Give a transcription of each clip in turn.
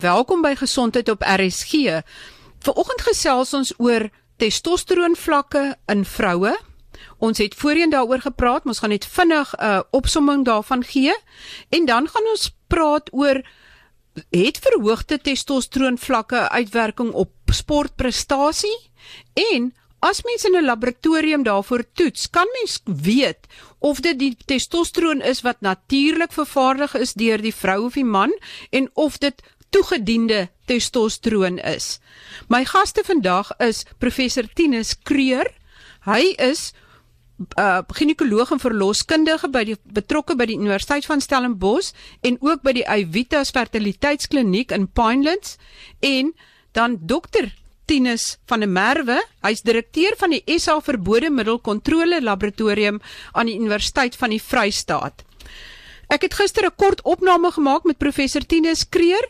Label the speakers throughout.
Speaker 1: Welkom by Gesondheid op RSG. Vanoggend gesels ons oor testosteron vlakke in vroue. Ons het voorheen daaroor gepraat, ons gaan net vinnig 'n uh, opsomming daarvan gee en dan gaan ons praat oor het verhoogde testosteron vlakke uitwerking op sportprestasie en As mens in 'n laboratorium daarvoor toets, kan mens weet of dit die testosteron is wat natuurlik vervaardig is deur die vrou of die man en of dit toegediende testosteron is. My gaste vandag is professor Tinus Kreur. Hy is 'n uh, ginekoloog en verloskundige by die betrokke by die Universiteit van Stellenbosch en ook by die Evitas Fertiliteitskliniek in Pinelands en dan dokter Tinus van der Merwe, hy's direkteur van die SA Verbode Middelkontrole Laboratorium aan die Universiteit van die Vrystaat. Ek het gister 'n kort opname gemaak met professor Tinus Kreur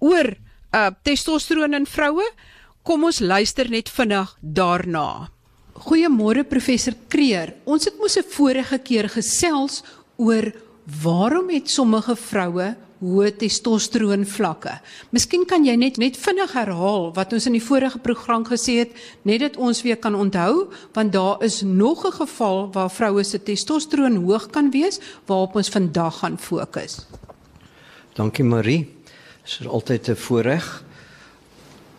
Speaker 1: oor uh testosteron in vroue. Kom ons luister net vinnig daarna. Goeiemôre professor Kreer. Ons het mos 'n vorige keer gesels oor waarom het sommige vroue hoë testosteron vlakke. Miskien kan jy net net vinnig herhaal wat ons in die vorige program gesê het, net dat ons weer kan onthou, want daar is nog 'n geval waar vroue se testosteron hoog kan wees waarop ons vandag gaan fokus.
Speaker 2: Dankie Marie. Dit is altyd 'n voorreg.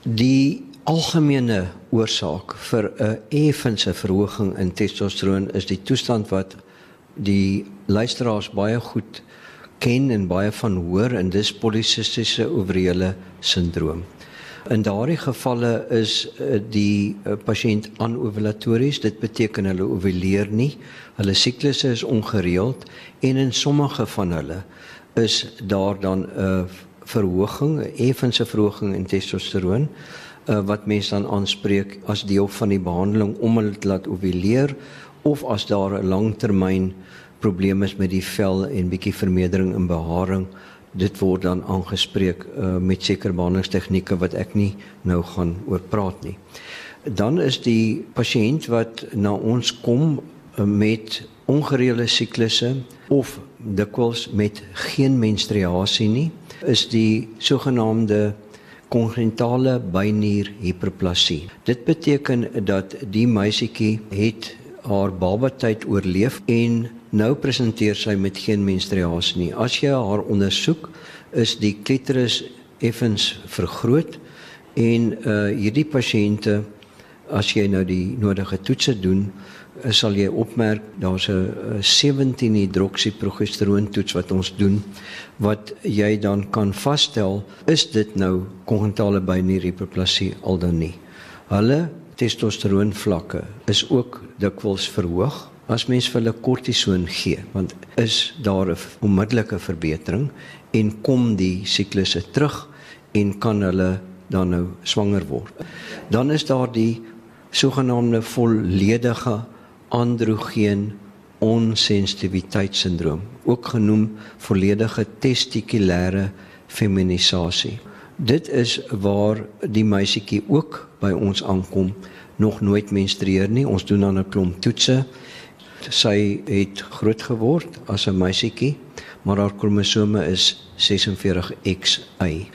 Speaker 2: Die algemene oorsaak vir 'n effense verhoging in testosteron is die toestand wat die luisteraars baie goed ken en baie van hoor en dis polisistiese ovariële sindroom. In daardie gevalle is eh, die eh, pasiënt anovulatories, dit beteken hulle ovuleer nie, hulle siklusse is ongereeld en in sommige van hulle is daar dan 'n uh, verhoging, 'n effense verhoging in testosteron uh, wat mense dan aanspreek as deel van die behandeling om hulle te laat ovuleer of as daar 'n langtermyn probleem is met die vel en bietjie vermeerdering in beharing dit word dan aangespreek uh, met sekere behandelingstegnieke wat ek nie nou gaan oor praat nie. Dan is die pasiënt wat na ons kom uh, met ongereelde siklusse of dikwels met geen menstruasie nie is die sogenaamde kongenitale bynier hiperplasie. Dit beteken dat die meisietjie het haar babatyd oorleef en nou presenteer sy met geen menstruasie nie. As jy haar ondersoek, is die klitoris effens vergroot en uh hierdie pasiënte as jy nou die nodige toetse doen, sal jy opmerk daar's 'n 17 hidroksiprogesteroon toets wat ons doen wat jy dan kan vasstel is dit nou kongenitale bynierhiperplasie al dan nie. Hulle testosteroon vlakke is ook dikwels verhoog as mens vir hulle kortison gee want is daar 'n onmiddellike verbetering en kom die siklusse terug en kan hulle dan nou swanger word. Dan is daar die sogenaamde volledige androgeen onsensitiwiteitssindroom, ook genoem volledige testikulêre feminisasie. Dit is waar die meisietjie ook by ons aankom, nog nooit menstrueer nie. Ons doen dan 'n klomp toetse. Sy het groot geword as 'n meisietjie, maar haar kromosome is 46XY.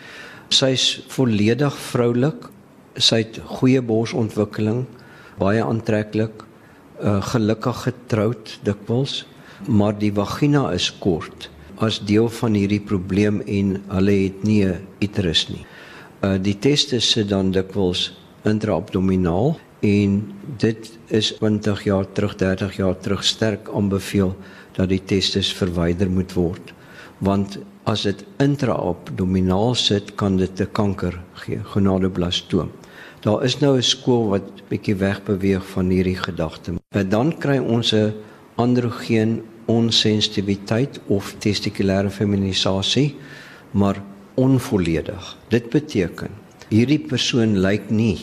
Speaker 2: Sy's volledig vroulik. Sy het goeie borsontwikkeling, baie aantreklik, uh, gelukkig getroud dikwels, maar die vagina is kort as deel van hierdie probleem en hulle het nie 'n uterus nie. Uh die testes sit dan dikwels intraabdominaal en dit is 20 jaar terug 30 jaar terug sterk aanbeveel dat die testes verwyder moet word want as dit intraabdominaal sit kan dit 'n kanker gee gonadoblastoom. Daar is nou 'n skool wat bietjie wegbeweeg van hierdie gedagte. En dan kry ons 'n androgeen onsensitiwiteit of testikulêre feminisasie, maar onvolledig. Dit beteken hierdie persoon lyk nie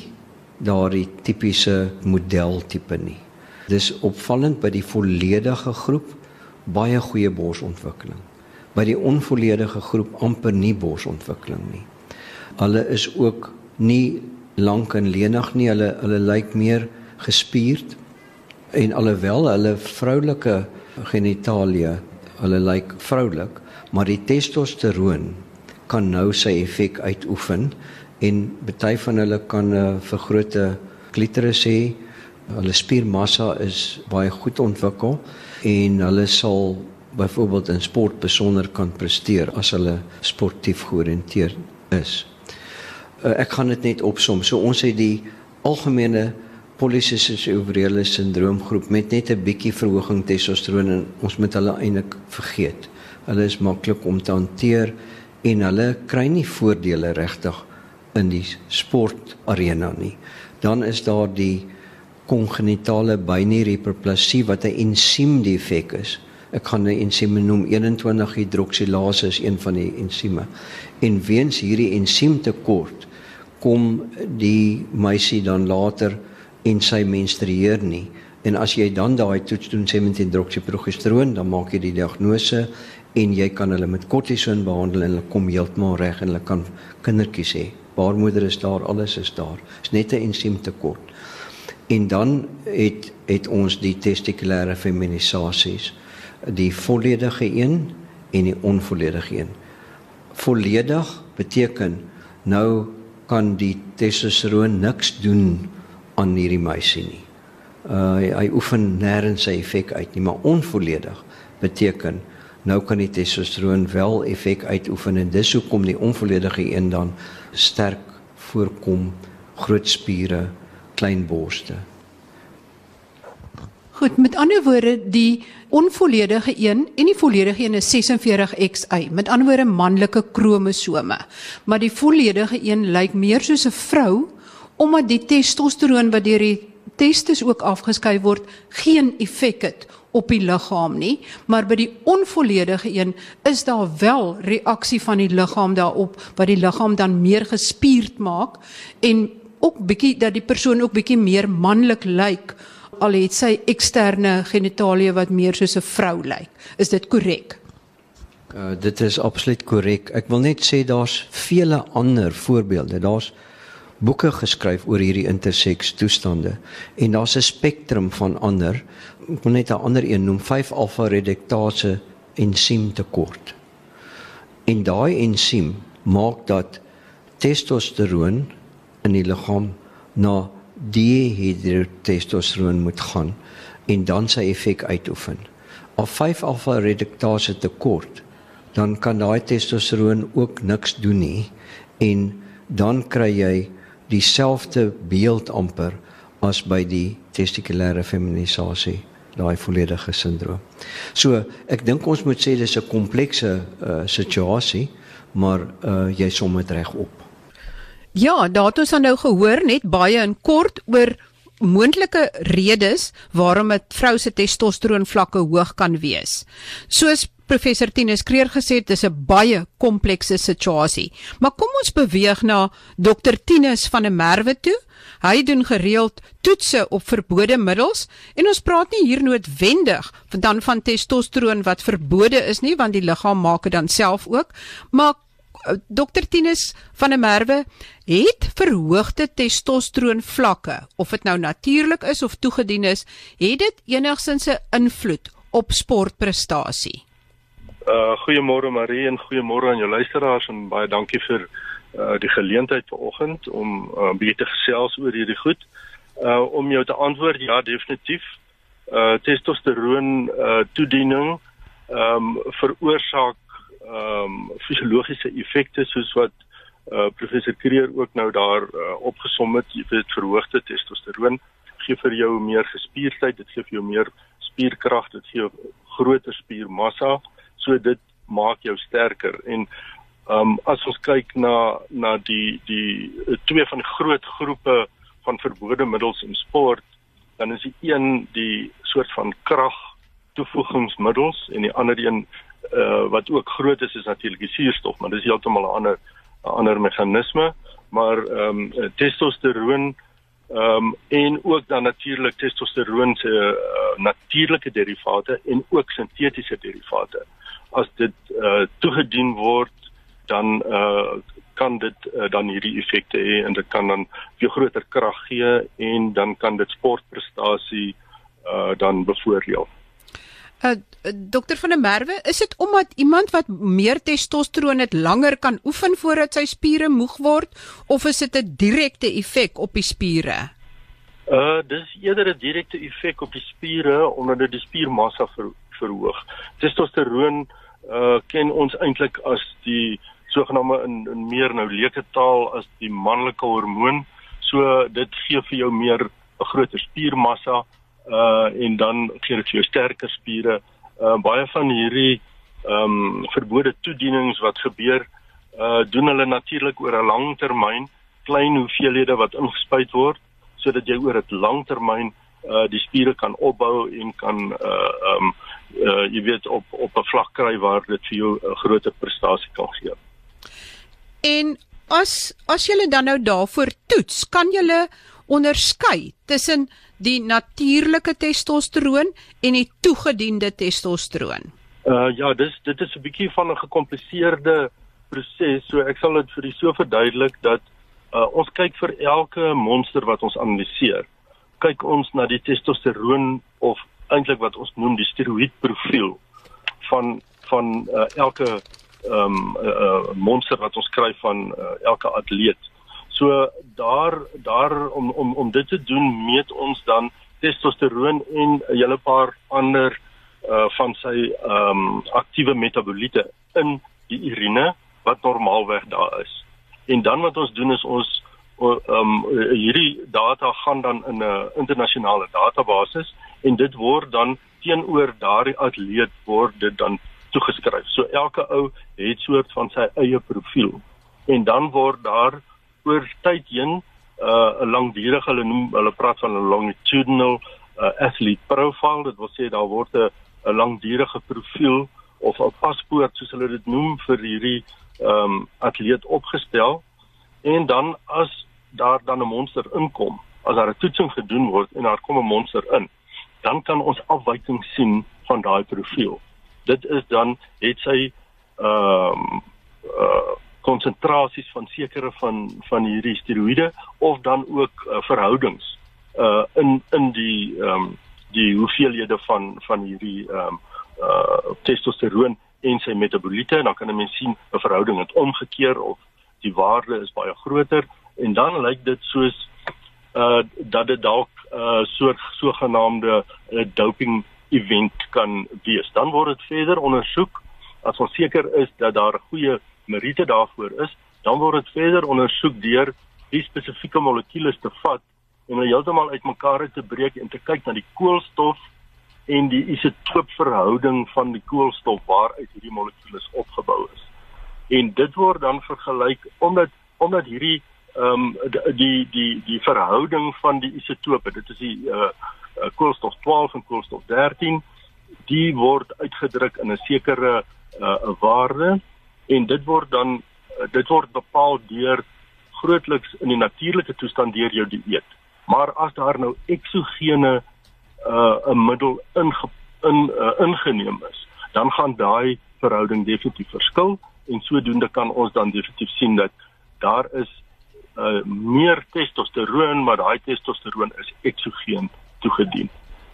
Speaker 2: daardie tipiese modeltipe nie. Dis opvallend by die volledige groep baie goeie borsontwikkeling. By die onvolledige groep amper nie borsontwikkeling nie. Hulle is ook nie lank en lenig nie. Hulle hulle lyk meer gespierd en alhoewel hulle vroulike genitalie, hulle lyk vroulik, maar die testosteroon kan nou sy effek uitoefen en baie van hulle kan 'n uh, vergrote klitoris hê. Hulle spiermassa is baie goed ontwikkel en hulle sal byvoorbeeld in sport besonder kan presteer as hulle sportief georiënteerd is. Uh, ek gaan dit net opsom. So ons het die algemene polisisties ovrele sindroomgroep met net 'n bietjie verhoging testosteron en ons moet hulle eintlik vergeet. Hulle is maklik om te hanteer en hulle kry nie voordele regtig in die sportarena nie. Dan is daar die kongenitale binyrhiperplasie wat 'n ensiem defek is. Ek gaan 'n ensiem noem 21 hidroksilase is een van die ensieme. En weens hierdie ensiem tekort kom die meisie dan later en sy menstrueer nie. En as jy dan daai toets doen sê met hidroksiprogesteroon, dan maak jy die diagnose en jy kan hulle met kortison behandel en hulle kom heeltemal reg en hulle kan kindertjies hê. Baarmoeder is daar, alles is daar. Is net 'n ensiem tekort. En dan het het ons die testikulêre feminisasies, die volledige een en die onvolledige een. Volledig beteken nou kan die testosteron niks doen aan hierdie meisie nie. Uh hy, hy oefen nêrens sy effek uit nie, maar onvolledig beteken nou kan die testosteron wel effek uitoefen en dis hoekom die onvolledige een dan sterk voorkom, groot spiere, klein borste.
Speaker 1: Goed, met ander woorde, die onvolledige een en die volledige een is 46XY, met ander woorde manlike kromosome. Maar die volledige een lyk meer soos 'n vrou omdat die testosteron wat deur die testes ook afgeskei word geen effek het op die liggaam nie, maar by die onvolledige een is daar wel reaksie van die liggaam daarop wat die liggaam dan meer gespierd maak en ook bietjie dat die persoon ook bietjie meer manlik lyk al het sy eksterne genitalie wat meer soos 'n vrou lyk. Is dit korrek?
Speaker 2: Uh, dit is absoluut korrek. Ek wil net sê daar's vele ander voorbeelde. Daar's boeke geskryf oor hierdie interseks toestande en daar's 'n spektrum van ander ek wil net 'n ander een noem 5 alfa reduktase ensiem tekort. En daai ensiem maak dat testosteron in die liggaam na dihidrotestosteron moet gaan en dan sy effek uitoefen. Al 5 alfa reduktase tekort, dan kan daai testosteron ook niks doen nie en dan kry jy dieselfde beeld amper as by die testikulêre feminisasie daai volledige sindroom. So ek dink ons moet sê dis 'n komplekse uh, situasie, maar uh, jy som dit reg op.
Speaker 1: Ja, daar het ons nou gehoor net baie in kort oor moontlike redes waarom 'n vrou se testosteron vlakke hoog kan wees. Soos professor Tinus Kreer gesê het, dis 'n baie komplekse situasie. Maar kom ons beweeg na dokter Tinus van der Merwe toe. Hy doen gereeld toetse op verbode middels en ons praat nie hier noodwendig dan van testosteron wat verbode is nie, want die liggaam maak dit dan self ook, maar eh, Dokter Tinus van der Merwe het verhoogde testosteron vlakke of dit nou natuurlik is of toegedien is, het dit enigsins 'n invloed op sportprestasie?
Speaker 3: Uh goeiemôre Marie en goeiemôre aan jou luisteraars en baie dankie vir uh die geleentheid vanoggend om uh bietjie te gesels oor hierdie goed. Uh om jou te antwoord, ja definitief. Uh testosteron uh toediening ehm um, veroorsaak ehm um, fisiologiese effekte soos wat uh professor Kreer ook nou daar uh, opgesom het. Jy weet verhoogde testosteron gee vir jou meer gespierdheid, dit gee vir jou meer spierkrag, dit gee jou groter spiermassa so dit maak jou sterker en ehm um, as ons kyk na na die die twee van groot groepe van verbode middels in sport dan is die een die soort van krag toevoegingsmiddels en die ander een uh, wat ook groot is is natuurlik die suurstof maar dis heeltemal 'n ander ander meganisme maar ehm um, testosteron ehm um, en ook dan natuurlik testosteron se uh, natuurlike derivate en ook sintetiese derivate as dit uh, toegedien word dan uh, kan dit uh, dan hierdie effekte hê en dit kan dan vir groter krag gee en dan kan dit sportprestasie uh, dan bevoordeel.
Speaker 1: Uh, dokter van der Merwe, is dit omdat iemand wat meer testosteron het langer kan oefen voordat sy spiere moeg word of is dit 'n direkte effek op die spiere?
Speaker 3: Uh dis eerder 'n direkte effek op die spiere omdat dit die spiermassa ver, verhoog. Testosteron uh ken ons eintlik as die sogenaamde in, in meer nou leuke taal as die manlike hormoon. So dit gee vir jou meer 'n groter spiermassa uh en dan gee dit vir jou sterker spiere. Uh baie van hierdie ehm um, verbode toedienings wat gebeur uh doen hulle natuurlik oor 'n lang termyn, klein hoeveelhede wat ingespuit word sodat jy oor 'n lang termyn uh die spiere kan opbou en kan uh ehm um, uh jy weet op op 'n vlak kry waar dit vir jou 'n groter prestasie kan gee.
Speaker 1: En as as jy dan nou daarvoor toets, kan jy onderskei tussen die natuurlike testosteroon en die toegediende testosteroon?
Speaker 3: Uh ja, dis dit is 'n bietjie van 'n gekompliseerde proses. So ek sal dit vir u so verduidelik dat uh ons kyk vir elke monster wat ons analiseer. Kyk ons na die testosteroon of eintlik wat ons noem die steroïd profiel van van uh, elke ehm um, uh, uh, monster wat ons kry van uh, elke atleet. So daar daar om om om dit te doen meet ons dan testosteroon en 'n hele paar ander uh van sy ehm um, aktiewe metaboliete in die urine wat normaalweg daar is. En dan wat ons doen is ons ehm um, hierdie data gaan dan in 'n internasionale database en dit word dan teenoor daardie atleet word dit dan toegeskryf. So elke ou het soort van sy eie profiel en dan word daar oor tyd heen 'n uh, langdurige hulle noem hulle praat van 'n longitudinal uh, athlete profile. Dit wil sê daar word 'n 'n langdurige profiel of 'n paspoort soos hulle dit noem vir hierdie um, atleet opgestel. En dan as daar dan 'n monster inkom as daar 'n toetsing gedoen word en daar kom 'n monster in dan kan ons afwyking sien van daai profiel. Dit is dan het sy ehm um, uh, konsentrasies van sekere van van hierdie steroïde of dan ook uh, verhoudings uh in in die ehm um, die hoeveelhede van van hierdie ehm um, uh testosteroon en sy metaboliete en dan kan 'n mens sien 'n verhouding het omgekeer of die waarde is baie groter en dan lyk dit soos uh dat dit dalk 'n uh, soort sogenaamde uh, doping event kan wees. Dan word dit verder ondersoek as ons seker is dat daar 'n goeie meriete daarvoor is, dan word dit verder ondersoek deur die spesifieke molekules te vat en hulle heeltemal uitmekaar te breek en te kyk na die koolstof en die isotoopverhouding van die koolstof waaruit hierdie molekules opgebou is. En dit word dan vergelyk omdat omdat hierdie ehm um, die, die die verhouding van die isotope, dit is die uh, koolstof 12 en koolstof 13, die word uitgedruk in 'n sekere uh waarde en dit word dan eh, dit word bepaal deur grootliks in die natuurlike toestand deur jou dieet. Maar as daar nou eksogene uh 'n middel in in uh, ingeneem is, dan gaan daai verhouding definitief verskil en sodoende kan ons dan definitief sien dat daar is uh meer testosteroon, maar daai testosteroon is eksogeen toegedien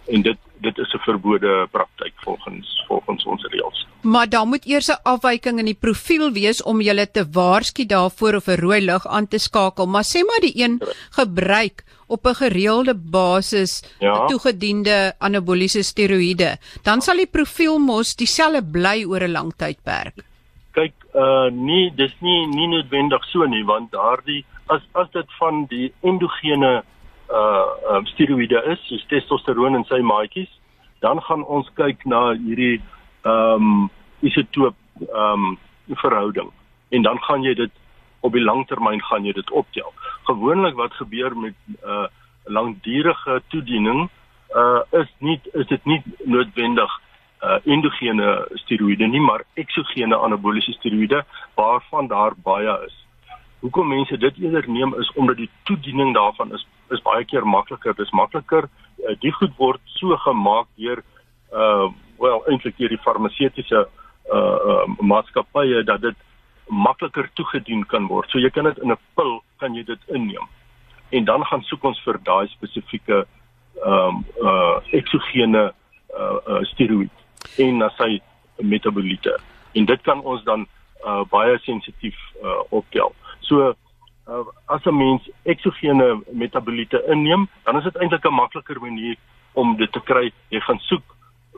Speaker 3: en dit dit is 'n verbode praktyk volgens volgens ons reëls.
Speaker 1: Maar daar moet eers 'n afwyking in die profiel wees om julle te waarsku daarvoor of 'n rooi lig aan te skakel. Maar sê maar die een gebruik op 'n gereelde basis ja. toegediende anaboliese steroïde, dan sal die profiel mos dieselfde bly oor 'n lang tydperk.
Speaker 3: Kyk, uh nee, dis nie nie noodwendig so nie, want daardie as as dit van die endogene uh um, steroïde is, soos testosteron in sy maatjies, dan gaan ons kyk na hierdie ehm um, isotoop ehm um, verhouding en dan gaan jy dit op die langtermyn gaan jy dit optel. Gewoonlik wat gebeur met uh langdurige toediening uh is nie is dit nie noodwendig uh endogene steroïde nie, maar eksogene anaboliese steroïde waarvan daar baie is. Hoekom mense dit eerder neem is omdat die toediening daarvan is is baie keer makliker. Dis makliker. Uh, die goed word so gemaak deur uh wel eintlik deur die farmaseutiese uh, uh maatskappye dat dit makliker toegedien kan word. So jy kan dit in 'n pil kan jy dit inneem. En dan gaan soek ons vir daai spesifieke ehm um, uh eksogene uh, uh steroïd. en na sy metaboliete. En dit kan ons dan uh, baie sensitief uh, optel. So uh, as 'n mens eksogene metaboliete inneem, dan is dit eintlik 'n makliker manier om dit te kry. Jy gaan soek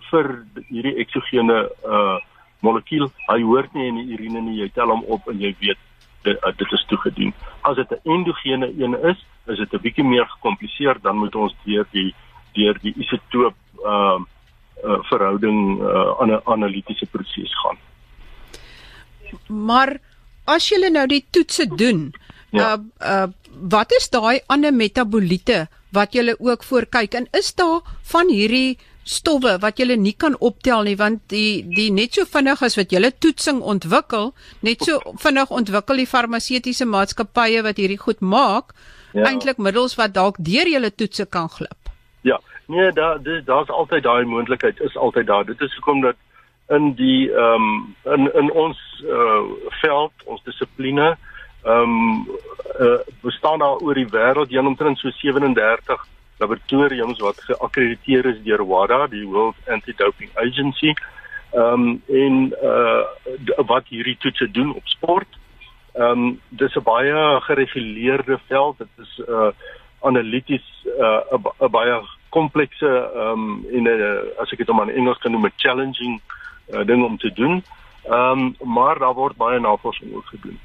Speaker 3: vir hierdie eksogene uh molekuul. Hy hoort nie in die urine nie. Jy tel hom op en jy weet dit, uh, dit is toegedien. As dit 'n endogene een is, is dit 'n bietjie meer gekompliseer, dan moet ons deur die deur die isotoop uh, uh verhouding uh aan 'n analitiese proses gaan.
Speaker 1: Maar as jy nou die toetse doen, ja. uh uh wat is daai ander metaboliete wat jy ook voor kyk en is daar van hierdie stowwe wat jy nie kan optel nie want die die net so vinnig as wat jy toetsing ontwikkel, net so vinnig ontwikkel die farmaseutiese maatskappye wat hierdie goed maak, ja. eintlik middels wat dalk deur julle toetse kan glip.
Speaker 3: Ja, nee, daar daar's altyd daai moontlikheid is altyd daar. Dit is hoekom dat in die ehm um, in in ons uh veld, dissipline, ehm um, uh, bestaan daar oor die wêreld heen omtrent so 37 laboratoriums wat geakkrediteer is deur WADA, die World Anti-Doping Agency. Ehm um, en uh wat hierdie toetse doen op sport. Ehm um, dis 'n baie gereguleerde veld. Dit is uh analities uh 'n baie komplekse ehm um, en 'n as ek dit om in Engels kan noem 'n challenging uh, ding om te doen. Um, maar daar word baie navorsing ook gedoen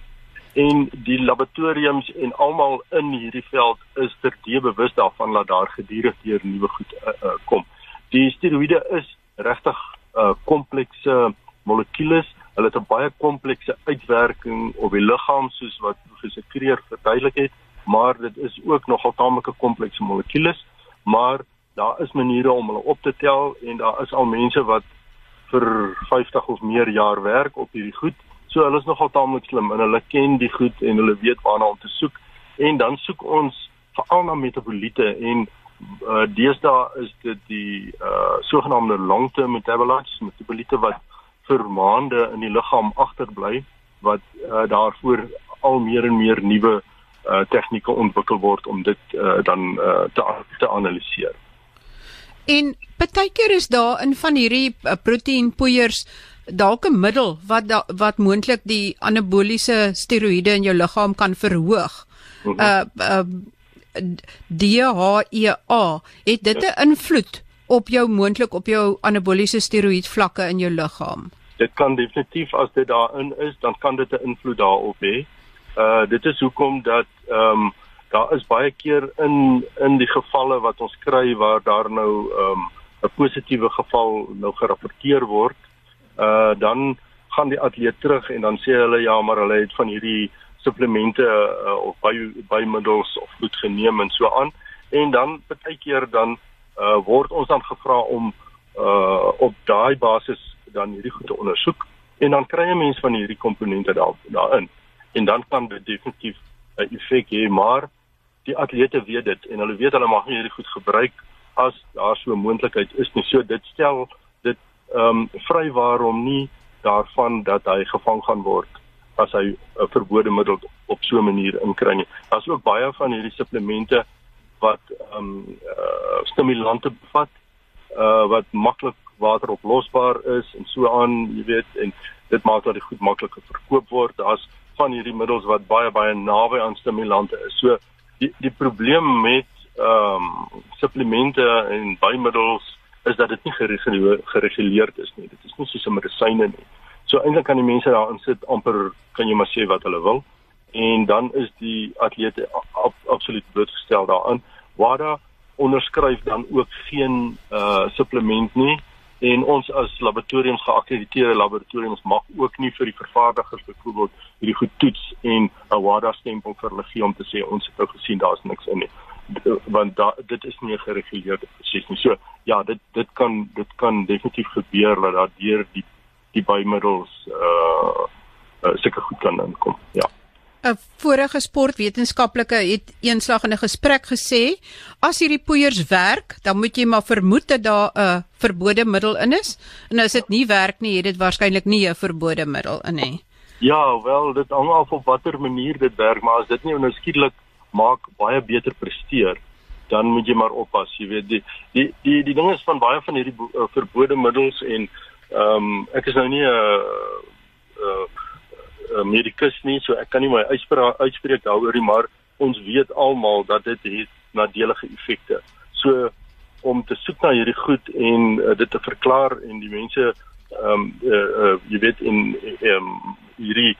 Speaker 3: en die laboratoriums en almal in hierdie veld is terdee bewus daarvan dat daar gedurig deur nuwe goed uh, uh, kom. Die steroïde is regtig 'n uh, komplekse molekules. Hulle het 'n baie komplekse uitwerking op die liggaam soos wat gesekreer verduidelik het, maar dit is ook nogal tamelike komplekse molekules, maar daar is maniere om hulle op te tel en daar is al mense wat vir 50 of meer jaar werk op hierdie goed So hulle is nogal taamlik slim en hulle ken die goed en hulle weet waarna om te soek en dan soek ons veral na metaboliete en uh, deesdae is dit die uh, sogenaamde long-term metabolites, metaboliete wat vir maande in die liggaam agterbly wat uh, daarvoor al meer en meer nuwe uh, tegnieke ontwikkel word om dit uh, dan uh, te te analiseer.
Speaker 1: En partykeer is daar in van hierdie uh, proteïenpoeiers dalk 'n middel wat da, wat moontlik die anaboliese steroïde in jou liggaam kan verhoog. Mhm. Uh uh DHEA het dit 'n invloed op jou moontlik op jou anaboliese steroïd vlakke in jou liggaam.
Speaker 3: Dit kan definitief as dit daarin is, dan kan dit 'n invloed daarop hê. Uh dit is hoekom dat ehm um, daar is baie keer in in die gevalle wat ons kry waar daar nou ehm um, 'n positiewe geval nou gerapporteer word uh dan gaan die atleet terug en dan sê hulle ja maar hulle het van hierdie supplemente uh, of by bymiddels of goed geneem en so aan. En dan baie keer dan uh word ons dan gevra om uh op daai basis dan hierdie goed te ondersoek en dan kry 'n mens van hierdie komponente daar daarin. En dan kan dit definitief 'n effek hê maar die atlete weet dit en hulle weet hulle mag nie hierdie goed gebruik as daar so 'n moontlikheid is nie so dit stel ehm um, vry waarom nie daarvan dat hy gevang gaan word as hy 'n verbode middel op so 'n manier inkry nie. Daar's ook baie van hierdie supplemente wat ehm um, uh, stimulante bevat uh wat maklik wateroplosbaar is en so aan, jy weet, en dit maak dat dit goed makliker verkoop word. Daar's van hierdie middels wat baie baie naby aan stimulante is. So die die probleem met ehm um, supplemente en bymiddels is dat dit nie gereguleerd is nie. Dit is nie soos 'n medisyne nie. So eintlik kan die mense daarin sit amper kan jy maar sê wat hulle wil en dan is die atlete ab, absoluut blootgestel daaraan. WADA onderskryf dan ook geen uh supplement nie en ons as laboratoriums geakkrediteerde laboratoriums mag ook nie vir die vervaardigers byvoorbeeld hierdie goed toets en 'n WADA stempel vir hulle gee om te sê ons het nou gesien daar's niks in nie want da, dit is nie gereguleerde proses nie. So ja, dit dit kan dit kan definitief gebeur dat daar deur die die bymiddels uh, uh seker goed kan inkom. Ja.
Speaker 1: 'n Vorige sportwetenskaplike het eenslag in 'n gesprek gesê as hierdie poeiers werk, dan moet jy maar vermoed dat daar 'n verbode middel in is. En as dit nie werk nie, het dit waarskynlik nie 'n verbode middel in nie.
Speaker 3: Ja, wel, dit hang af op watter manier dit werk, maar as dit nie nou skielik maak baie beter presteer, dan moet jy maar oppas, jy weet die die die die ding is van baie van hierdie uh, verbode middels en ehm um, ek is nou nie 'n uh, uh, uh, medikus nie, so ek kan nie my uitspraak uitspreek daaroor nie, maar ons weet almal dat dit het nadelige effekte. So om te soek na hierdie goed en uh, dit te verklaar en die mense ehm um, uh, uh, jy weet in ehm um, hierdie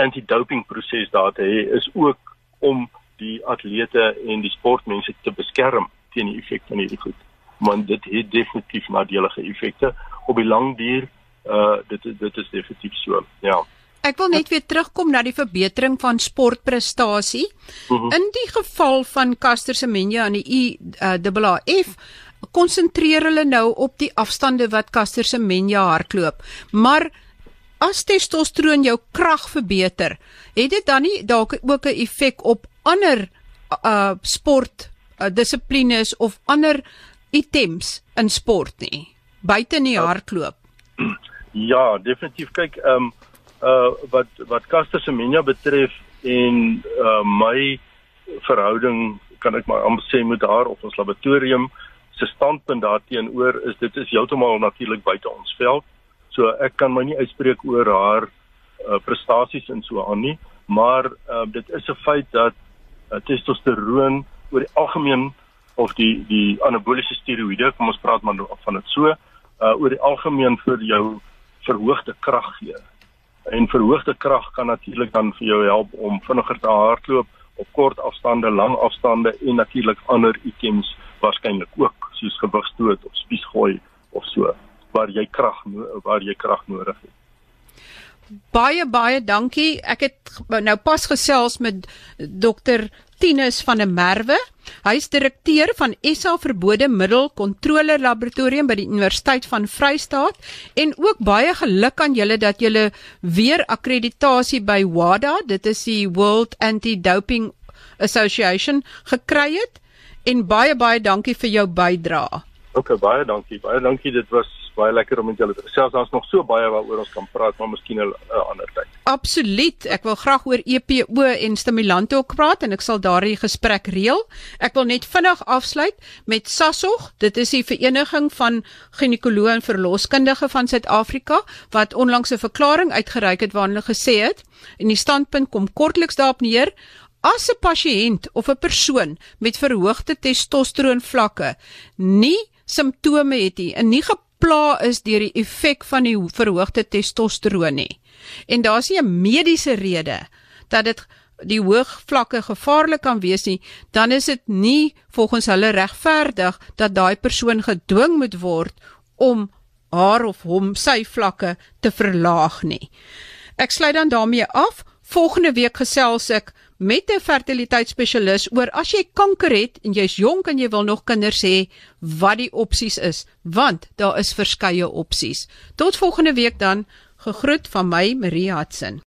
Speaker 3: anti-doping proses daar te hê is ook om die atlete en die sportmense te beskerm teen die effek van hierdie goed. Want dit het definitief nadelige effekte op die lang duur. Uh dit dit is definitief so. Ja.
Speaker 1: Ek wil net weer terugkom na die verbetering van sportprestasie. Mhm. -huh. In die geval van Caster Semenya aan die IAAF konsentreer hulle nou op die afstande wat Caster Semenya hardloop. Maar as testosteron jou krag verbeter, het dit dan nie dalk ook 'n effek op ander uh sport uh, dissiplines of ander items in sport nie buite nie hardloop.
Speaker 3: Ja, definitief kyk ehm um, uh wat wat Caster Semenya betref en uh my verhouding kan ek maar amper sê met haar op ons laboratorium se standpunt daarteenoor is dit is heeltemal natuurlik buite ons veld. So ek kan my nie uitspreek oor haar uh, prestasies en so aan nie, maar uh, dit is 'n feit dat uh, testosteroon oor die algemeen of die die anaboliese steroïde, kom ons praat maar van dit so, uh, oor die algemeen vir jou verhoogde krag gee. En verhoogde krag kan natuurlik dan vir jou help om vinniger te hardloop op kort afstande, lang afstande en natuurlik ander items waarskynlik ook soos gewigstoot of spiesgooi of so waar jy krag waar jy krag nodig het.
Speaker 1: Baie baie dankie. Ek het nou pas gesels met dokter Tinus van der Merwe. Hy is direkteur van SA Verbode Middel Kontrole Laboratorium by die Universiteit van Vryheid en ook baie geluk aan julle dat julle weer akkreditasie by WADA, dit is die World Anti-Doping Association gekry het en baie baie dankie vir jou bydrae.
Speaker 3: OK, baie dankie. Baie dankie. Dit was baie lekker om met julle te gesels. Daar's nog so baie waaroor ons kan praat, maar miskien 'n ander tyd.
Speaker 1: Absoluut. Ek wil graag oor EPO en stimulante ook praat en ek sal daardie gesprek reël. Ek wil net vinnig afsluit met SASOG. Dit is die vereniging van ginekoloë en verloskundige van Suid-Afrika wat onlangs 'n verklaring uitgereik het waarin hulle gesê het en die standpunt kom kortliks daarop neer As 'n pasiënt of 'n persoon met verhoogde testosteron vlakke nie simptome het nie en nie gepla is deur die effek van die verhoogde testosteron nie. En daar's nie 'n mediese rede dat dit die hoë vlakke gevaarlik kan wees nie dan is dit nie volgens hulle regverdig dat daai persoon gedwing moet word om haar of hom sy vlakke te verlaag nie. Ek sluit dan daarmee af. Volgende week gesels ek met 'n fertiliteitsspesialis oor as jy kanker het en jy's jonk en jy wil nog kinders hê, wat die opsies is, want daar is verskeie opsies. Tot volgende week dan, gegroet van my Marie Hudson.